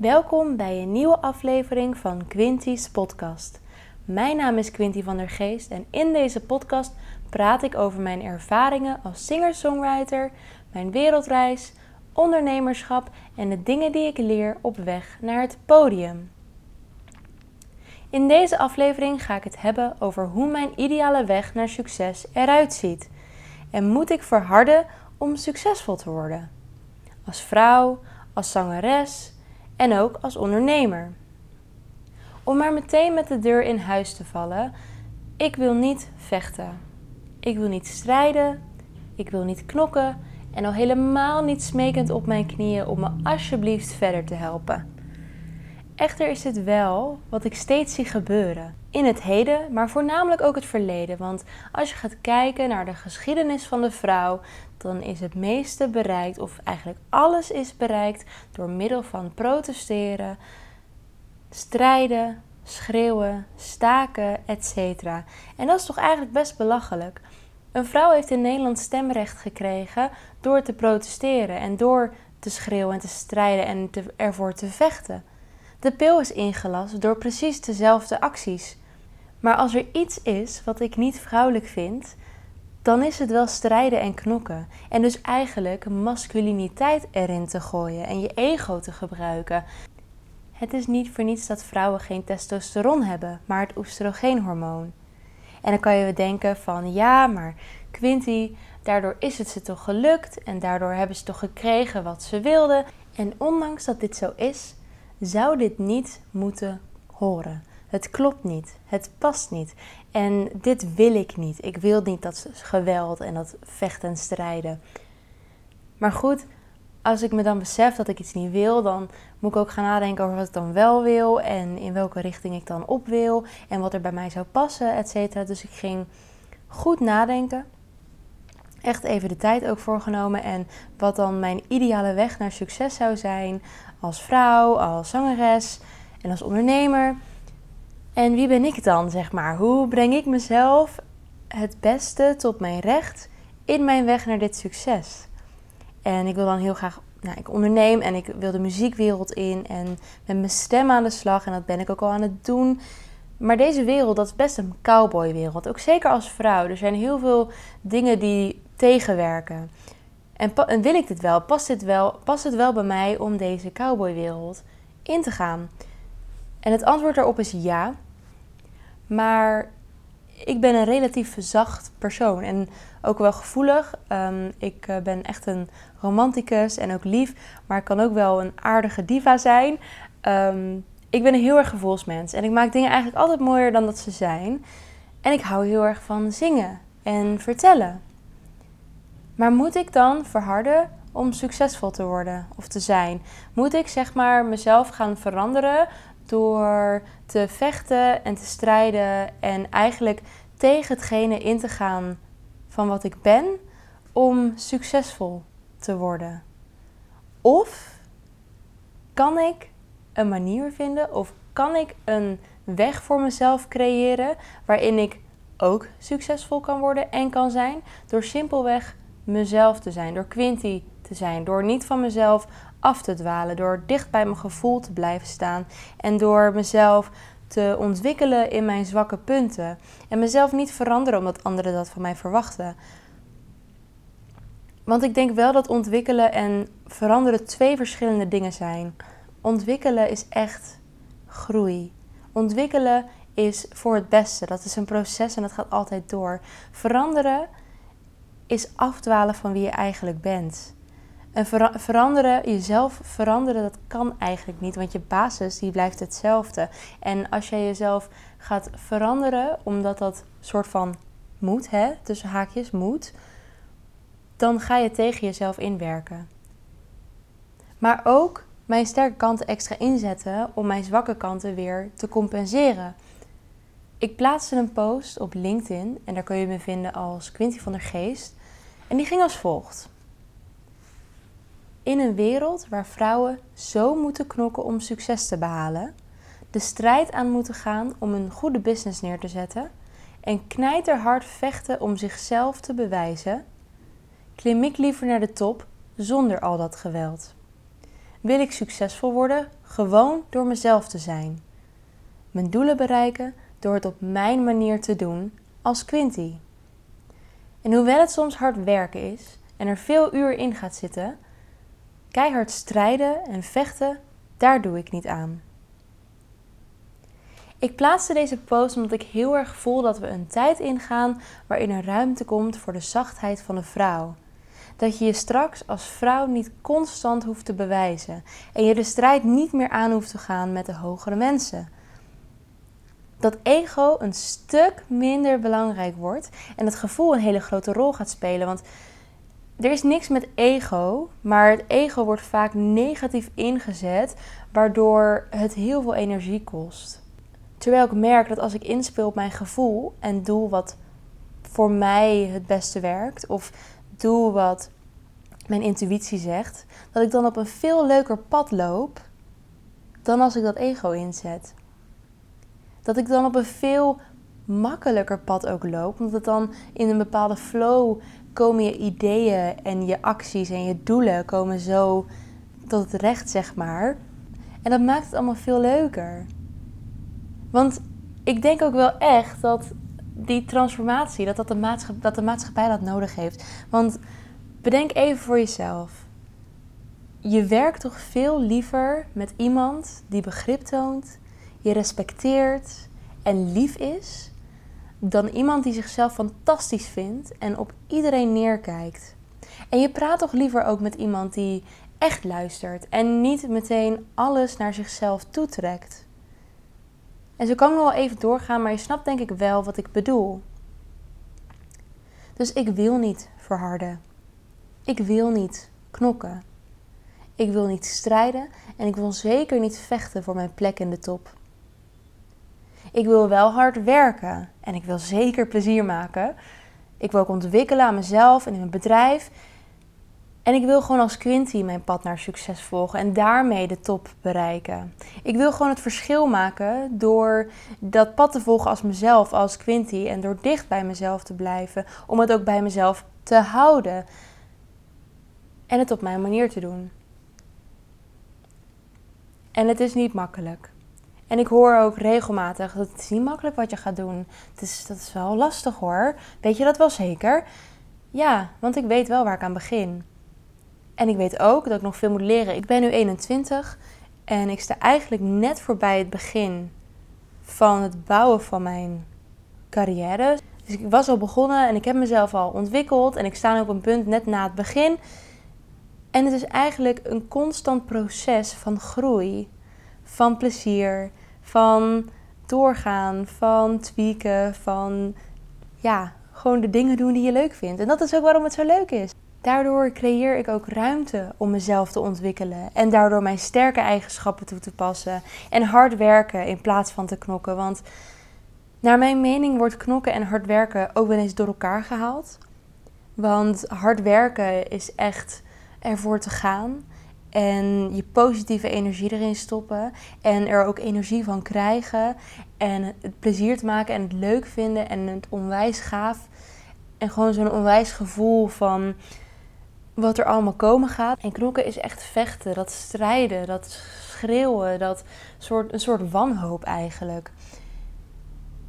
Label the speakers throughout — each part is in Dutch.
Speaker 1: Welkom bij een nieuwe aflevering van Quinty's podcast. Mijn naam is Quinty van der Geest en in deze podcast praat ik over mijn ervaringen als singer-songwriter, mijn wereldreis, ondernemerschap en de dingen die ik leer op weg naar het podium. In deze aflevering ga ik het hebben over hoe mijn ideale weg naar succes eruit ziet. En moet ik verharden om succesvol te worden? Als vrouw, als zangeres en ook als ondernemer. Om maar meteen met de deur in huis te vallen, ik wil niet vechten. Ik wil niet strijden, ik wil niet knokken en al helemaal niet smekend op mijn knieën om me alsjeblieft verder te helpen. Echter is het wel wat ik steeds zie gebeuren. In het heden, maar voornamelijk ook het verleden. Want als je gaat kijken naar de geschiedenis van de vrouw, dan is het meeste bereikt, of eigenlijk alles is bereikt, door middel van protesteren, strijden, schreeuwen, staken, etc. En dat is toch eigenlijk best belachelijk. Een vrouw heeft in Nederland stemrecht gekregen door te protesteren en door te schreeuwen en te strijden en ervoor te vechten. De pil is ingelast door precies dezelfde acties. Maar als er iets is wat ik niet vrouwelijk vind, dan is het wel strijden en knokken. En dus eigenlijk masculiniteit erin te gooien en je ego te gebruiken. Het is niet voor niets dat vrouwen geen testosteron hebben, maar het oestrogeenhormoon. En dan kan je denken van ja, maar Quinty, daardoor is het ze toch gelukt en daardoor hebben ze toch gekregen wat ze wilden. En ondanks dat dit zo is, zou dit niet moeten horen. Het klopt niet. Het past niet. En dit wil ik niet. Ik wil niet dat geweld en dat vechten en strijden. Maar goed, als ik me dan besef dat ik iets niet wil, dan moet ik ook gaan nadenken over wat ik dan wel wil en in welke richting ik dan op wil en wat er bij mij zou passen, et. Dus ik ging goed nadenken. Echt even de tijd ook voorgenomen en wat dan mijn ideale weg naar succes zou zijn als vrouw, als zangeres en als ondernemer. En wie ben ik dan, zeg maar? Hoe breng ik mezelf het beste tot mijn recht in mijn weg naar dit succes? En ik wil dan heel graag, nou, ik onderneem en ik wil de muziekwereld in en met mijn stem aan de slag. En dat ben ik ook al aan het doen. Maar deze wereld, dat is best een cowboywereld. Ook zeker als vrouw. Er zijn heel veel dingen die tegenwerken. En, en wil ik dit wel? Past, dit wel? past het wel bij mij om deze cowboywereld in te gaan? En het antwoord daarop is ja. Maar ik ben een relatief zacht persoon en ook wel gevoelig. Um, ik eh, ben echt een romanticus en ook lief, maar ik kan ook wel een aardige diva zijn. Um, ik ben een heel erg gevoelsmens en ik maak dingen eigenlijk altijd mooier dan dat ze zijn. En ik hou heel erg van zingen en vertellen. Maar moet ik dan verharden om succesvol te worden of te zijn? Moet ik zeg maar mezelf gaan veranderen door te vechten en te strijden en eigenlijk tegen hetgene in te gaan van wat ik ben om succesvol te worden? Of kan ik een manier vinden of kan ik een weg voor mezelf creëren waarin ik ook succesvol kan worden en kan zijn door simpelweg mezelf te zijn, door Quinty te zijn, door niet van mezelf af te dwalen, door dicht bij mijn gevoel te blijven staan en door mezelf te ontwikkelen in mijn zwakke punten en mezelf niet veranderen omdat anderen dat van mij verwachten. Want ik denk wel dat ontwikkelen en veranderen twee verschillende dingen zijn. Ontwikkelen is echt groei. Ontwikkelen is voor het beste. Dat is een proces en dat gaat altijd door. Veranderen is afdwalen van wie je eigenlijk bent. En veranderen, jezelf veranderen, dat kan eigenlijk niet, want je basis die blijft hetzelfde. En als jij jezelf gaat veranderen, omdat dat soort van moet, hè, tussen haakjes moet, dan ga je tegen jezelf inwerken. Maar ook mijn sterke kanten extra inzetten om mijn zwakke kanten weer te compenseren. Ik plaatste een post op LinkedIn en daar kun je me vinden als Quinty van der Geest. En die ging als volgt. In een wereld waar vrouwen zo moeten knokken om succes te behalen, de strijd aan moeten gaan om een goede business neer te zetten en knijterhard vechten om zichzelf te bewijzen, klim ik liever naar de top zonder al dat geweld. wil ik succesvol worden gewoon door mezelf te zijn. Mijn doelen bereiken door het op mijn manier te doen als Quinty. En hoewel het soms hard werken is en er veel uur in gaat zitten, keihard strijden en vechten, daar doe ik niet aan. Ik plaatste deze post omdat ik heel erg voel dat we een tijd ingaan waarin er ruimte komt voor de zachtheid van de vrouw. Dat je je straks als vrouw niet constant hoeft te bewijzen en je de strijd niet meer aan hoeft te gaan met de hogere mensen. Dat ego een stuk minder belangrijk wordt en het gevoel een hele grote rol gaat spelen. Want er is niks met ego, maar het ego wordt vaak negatief ingezet, waardoor het heel veel energie kost. Terwijl ik merk dat als ik inspeel op mijn gevoel en doe wat voor mij het beste werkt, of doe wat mijn intuïtie zegt, dat ik dan op een veel leuker pad loop dan als ik dat ego inzet. Dat ik dan op een veel makkelijker pad ook loop, omdat het dan in een bepaalde flow komen je ideeën en je acties en je doelen komen zo tot het recht, zeg maar. En dat maakt het allemaal veel leuker. Want ik denk ook wel echt dat die transformatie, dat, dat, de, dat de maatschappij dat nodig heeft. Want bedenk even voor jezelf. Je werkt toch veel liever met iemand die begrip toont, je respecteert en lief is, dan iemand die zichzelf fantastisch vindt en op iedereen neerkijkt. En je praat toch liever ook met iemand die echt luistert en niet meteen alles naar zichzelf toetrekt. En zo kan ik wel even doorgaan, maar je snapt denk ik wel wat ik bedoel. Dus ik wil niet verharden. Ik wil niet knokken. Ik wil niet strijden en ik wil zeker niet vechten voor mijn plek in de top. Ik wil wel hard werken en ik wil zeker plezier maken. Ik wil ook ontwikkelen aan mezelf en in mijn bedrijf. En ik wil gewoon als Quinty mijn pad naar succes volgen en daarmee de top bereiken. Ik wil gewoon het verschil maken door dat pad te volgen als mezelf, als Quinty. En door dicht bij mezelf te blijven, om het ook bij mezelf te houden. En het op mijn manier te doen. En het is niet makkelijk. En ik hoor ook regelmatig dat het is niet makkelijk wat je gaat doen. Het is, dat is wel lastig hoor. Weet je dat wel zeker? Ja, want ik weet wel waar ik aan begin. En ik weet ook dat ik nog veel moet leren. Ik ben nu 21 en ik sta eigenlijk net voorbij het begin van het bouwen van mijn carrière. Dus ik was al begonnen en ik heb mezelf al ontwikkeld en ik sta nu op een punt net na het begin. En het is eigenlijk een constant proces van groei, van plezier, van doorgaan, van tweaken, van ja, gewoon de dingen doen die je leuk vindt. En dat is ook waarom het zo leuk is. Daardoor creëer ik ook ruimte om mezelf te ontwikkelen en daardoor mijn sterke eigenschappen toe te passen en hard werken in plaats van te knokken. Want naar mijn mening wordt knokken en hard werken ook wel eens door elkaar gehaald. Want hard werken is echt ervoor te gaan en je positieve energie erin stoppen en er ook energie van krijgen en het plezier te maken en het leuk vinden en het onwijs gaaf en gewoon zo'n onwijs gevoel van wat er allemaal komen gaat. En knokken is echt vechten, dat strijden, dat schreeuwen, dat soort, een soort wanhoop eigenlijk.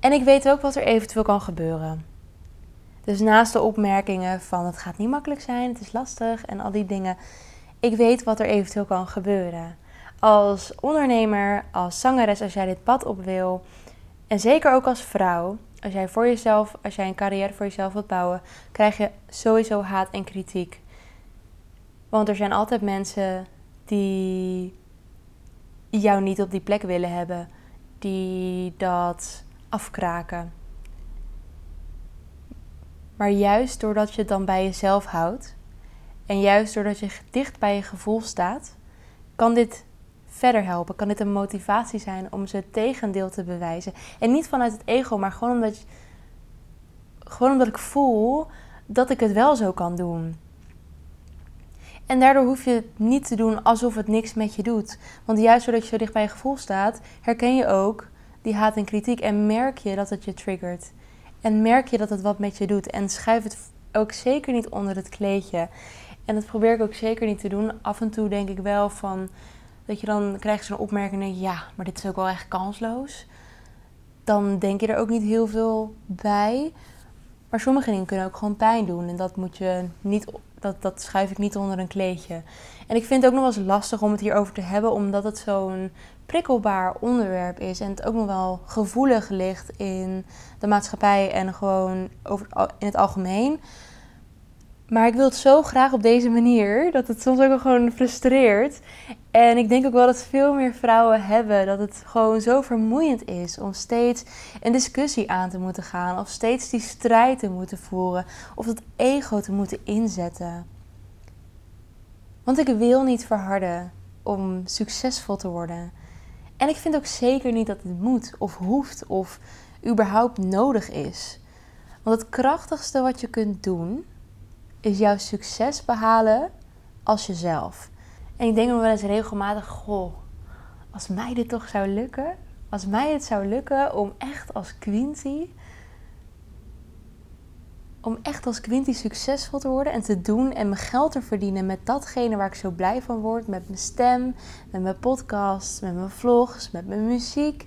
Speaker 1: En ik weet ook wat er eventueel kan gebeuren. Dus naast de opmerkingen van het gaat niet makkelijk zijn, het is lastig en al die dingen, ik weet wat er eventueel kan gebeuren. Als ondernemer, als zangeres, als jij dit pad op wil, en zeker ook als vrouw, als jij voor jezelf, als jij een carrière voor jezelf wilt bouwen, krijg je sowieso haat en kritiek. Want er zijn altijd mensen die jou niet op die plek willen hebben, die dat afkraken. Maar juist doordat je het dan bij jezelf houdt en juist doordat je dicht bij je gevoel staat, kan dit verder helpen. Kan dit een motivatie zijn om ze het tegendeel te bewijzen. En niet vanuit het ego, maar gewoon omdat, gewoon omdat ik voel dat ik het wel zo kan doen. En daardoor hoef je het niet te doen alsof het niks met je doet. Want juist doordat je zo dicht bij je gevoel staat, herken je ook die haat en kritiek en merk je dat het je triggert. En merk je dat het wat met je doet. En schuif het ook zeker niet onder het kleedje. En dat probeer ik ook zeker niet te doen. Af en toe denk ik wel van dat je dan krijgt zo'n opmerking ja, maar dit is ook wel echt kansloos. Dan denk je er ook niet heel veel bij. Maar sommige dingen kunnen ook gewoon pijn doen. En dat moet je niet, dat, dat schuif ik niet onder een kleedje. En ik vind het ook nog wel eens lastig om het hierover te hebben, omdat het zo'n prikkelbaar onderwerp is. En het ook nog wel gevoelig ligt in de maatschappij en gewoon over, in het algemeen. Maar ik wil het zo graag op deze manier dat het soms ook wel gewoon frustreert. En ik denk ook wel dat veel meer vrouwen hebben dat het gewoon zo vermoeiend is om steeds een discussie aan te moeten gaan. Of steeds die strijd te moeten voeren. Of dat ego te moeten inzetten. Want ik wil niet verharden om succesvol te worden. En ik vind ook zeker niet dat het moet of hoeft of überhaupt nodig is. Want het krachtigste wat je kunt doen is jouw succes behalen als jezelf. En ik denk nog wel eens regelmatig, goh, als mij dit toch zou lukken, als mij het zou lukken om echt als Quinty, om echt als Quinty succesvol te worden en te doen en mijn geld te verdienen met datgene waar ik zo blij van word, met mijn stem, met mijn podcast, met mijn vlogs, met mijn muziek,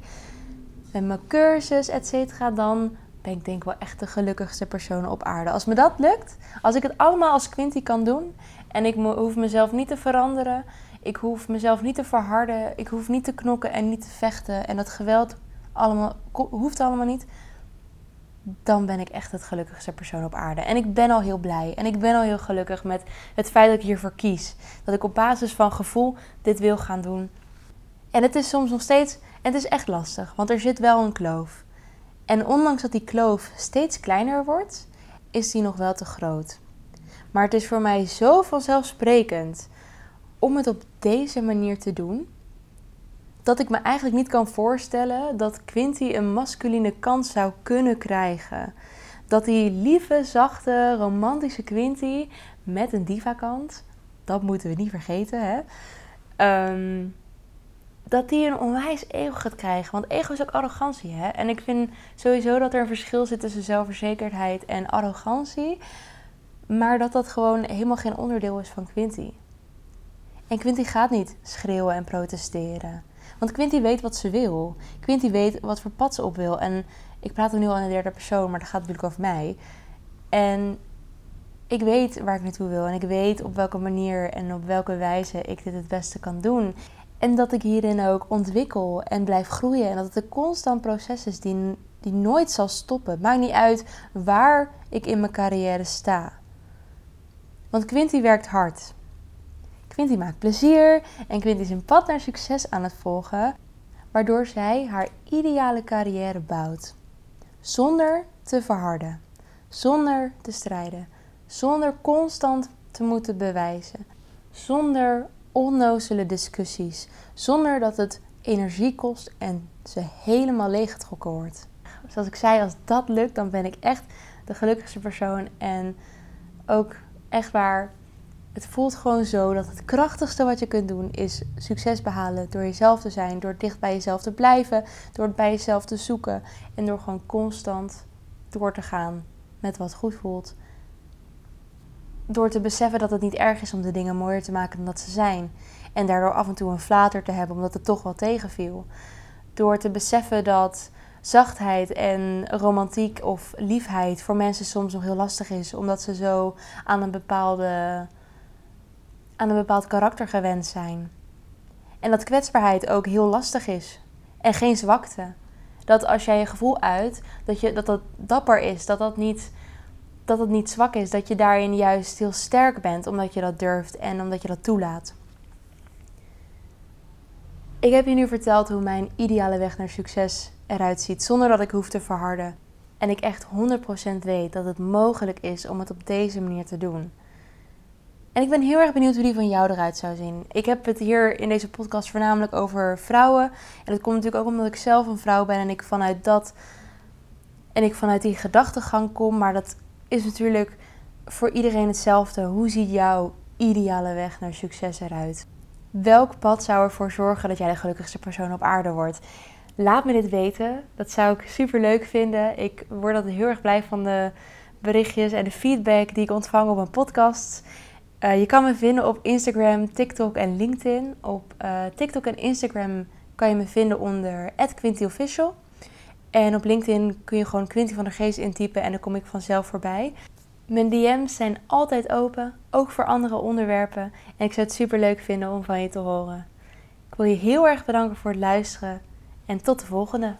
Speaker 1: met mijn cursus, etc. Dan ben ik denk wel echt de gelukkigste persoon op aarde. Als me dat lukt, als ik het allemaal als Quinty kan doen en ik hoef mezelf niet te veranderen, ik hoef mezelf niet te verharden, ik hoef niet te knokken en niet te vechten en dat geweld allemaal, hoeft allemaal niet, dan ben ik echt het gelukkigste persoon op aarde. En ik ben al heel blij en ik ben al heel gelukkig met het feit dat ik hiervoor kies. Dat ik op basis van gevoel dit wil gaan doen. En het is soms nog steeds, het is echt lastig, want er zit wel een kloof. En ondanks dat die kloof steeds kleiner wordt, is die nog wel te groot. Maar het is voor mij zo vanzelfsprekend om het op deze manier te doen, dat ik me eigenlijk niet kan voorstellen dat Quinty een masculine kant zou kunnen krijgen. Dat die lieve, zachte, romantische Quinty met een diva-kant, dat moeten we niet vergeten, hè? Ehm, dat die een onwijs ego gaat krijgen. Want ego is ook arrogantie. Hè? En ik vind sowieso dat er een verschil zit tussen zelfverzekerdheid en arrogantie. Maar dat dat gewoon helemaal geen onderdeel is van Quinty. En Quinty gaat niet schreeuwen en protesteren. Want Quinty weet wat ze wil. Quinty weet wat voor pad ze op wil. En ik praat nu al in de derde persoon, maar dat gaat natuurlijk over mij. En ik weet waar ik naartoe wil. En ik weet op welke manier en op welke wijze ik dit het beste kan doen. En dat ik hierin ook ontwikkel en blijf groeien. En dat het een constant proces is die, die nooit zal stoppen. Maakt niet uit waar ik in mijn carrière sta. Want Quinty werkt hard. Quinty maakt plezier en Quinty is een pad naar succes aan het volgen, waardoor zij haar ideale carrière bouwt. Zonder te verharden, zonder te strijden, zonder constant te moeten bewijzen, zonder onnozele discussies, zonder dat het energie kost en ze helemaal leeggetrokken wordt. Zoals ik zei, als dat lukt, dan ben ik echt de gelukkigste persoon en ook echt waar. Het voelt gewoon zo dat het krachtigste wat je kunt doen is succes behalen door jezelf te zijn, door dicht bij jezelf te blijven, door het bij jezelf te zoeken en door gewoon constant door te gaan met wat goed voelt door te beseffen dat het niet erg is om de dingen mooier te maken dan dat ze zijn. En daardoor af en toe een flater te hebben omdat het toch wel tegenviel. Door te beseffen dat zachtheid en romantiek of liefheid voor mensen soms nog heel lastig is. Omdat ze zo aan een, bepaalde, aan een bepaald karakter gewend zijn. En dat kwetsbaarheid ook heel lastig is. En geen zwakte. Dat als jij je gevoel uit, dat je, dat, dat dapper is. Dat dat niet dat het niet zwak is, dat je daarin juist heel sterk bent omdat je dat durft en omdat je dat toelaat. Ik heb je nu verteld hoe mijn ideale weg naar succes eruit ziet, zonder dat ik hoef te verharden. En ik echt 100% weet dat het mogelijk is om het op deze manier te doen. En ik ben heel erg benieuwd hoe die van jou eruit zou zien. Ik heb het hier in deze podcast voornamelijk over vrouwen. En dat komt natuurlijk ook omdat ik zelf een vrouw ben en ik vanuit dat en ik vanuit die gedachtegang kom. Maar dat is natuurlijk voor iedereen hetzelfde. Hoe ziet jouw ideale weg naar succes eruit? Welk pad zou ervoor zorgen dat jij de gelukkigste persoon op aarde wordt? Laat me dit weten. Dat zou ik super leuk vinden. Ik word altijd heel erg blij van de berichtjes en de feedback die ik ontvang op mijn podcast. Eh, je kan me vinden op Instagram, TikTok en LinkedIn. Op uh, TikTok en Instagram kan je me vinden onder @quintyofficial. En op LinkedIn kun je gewoon Quinty van der Geest intypen en dan kom ik vanzelf voorbij. Mijn DM's zijn altijd open, ook voor andere onderwerpen. En ik zou het super leuk vinden om van je te horen. Ik wil je heel erg bedanken voor het luisteren en tot de volgende.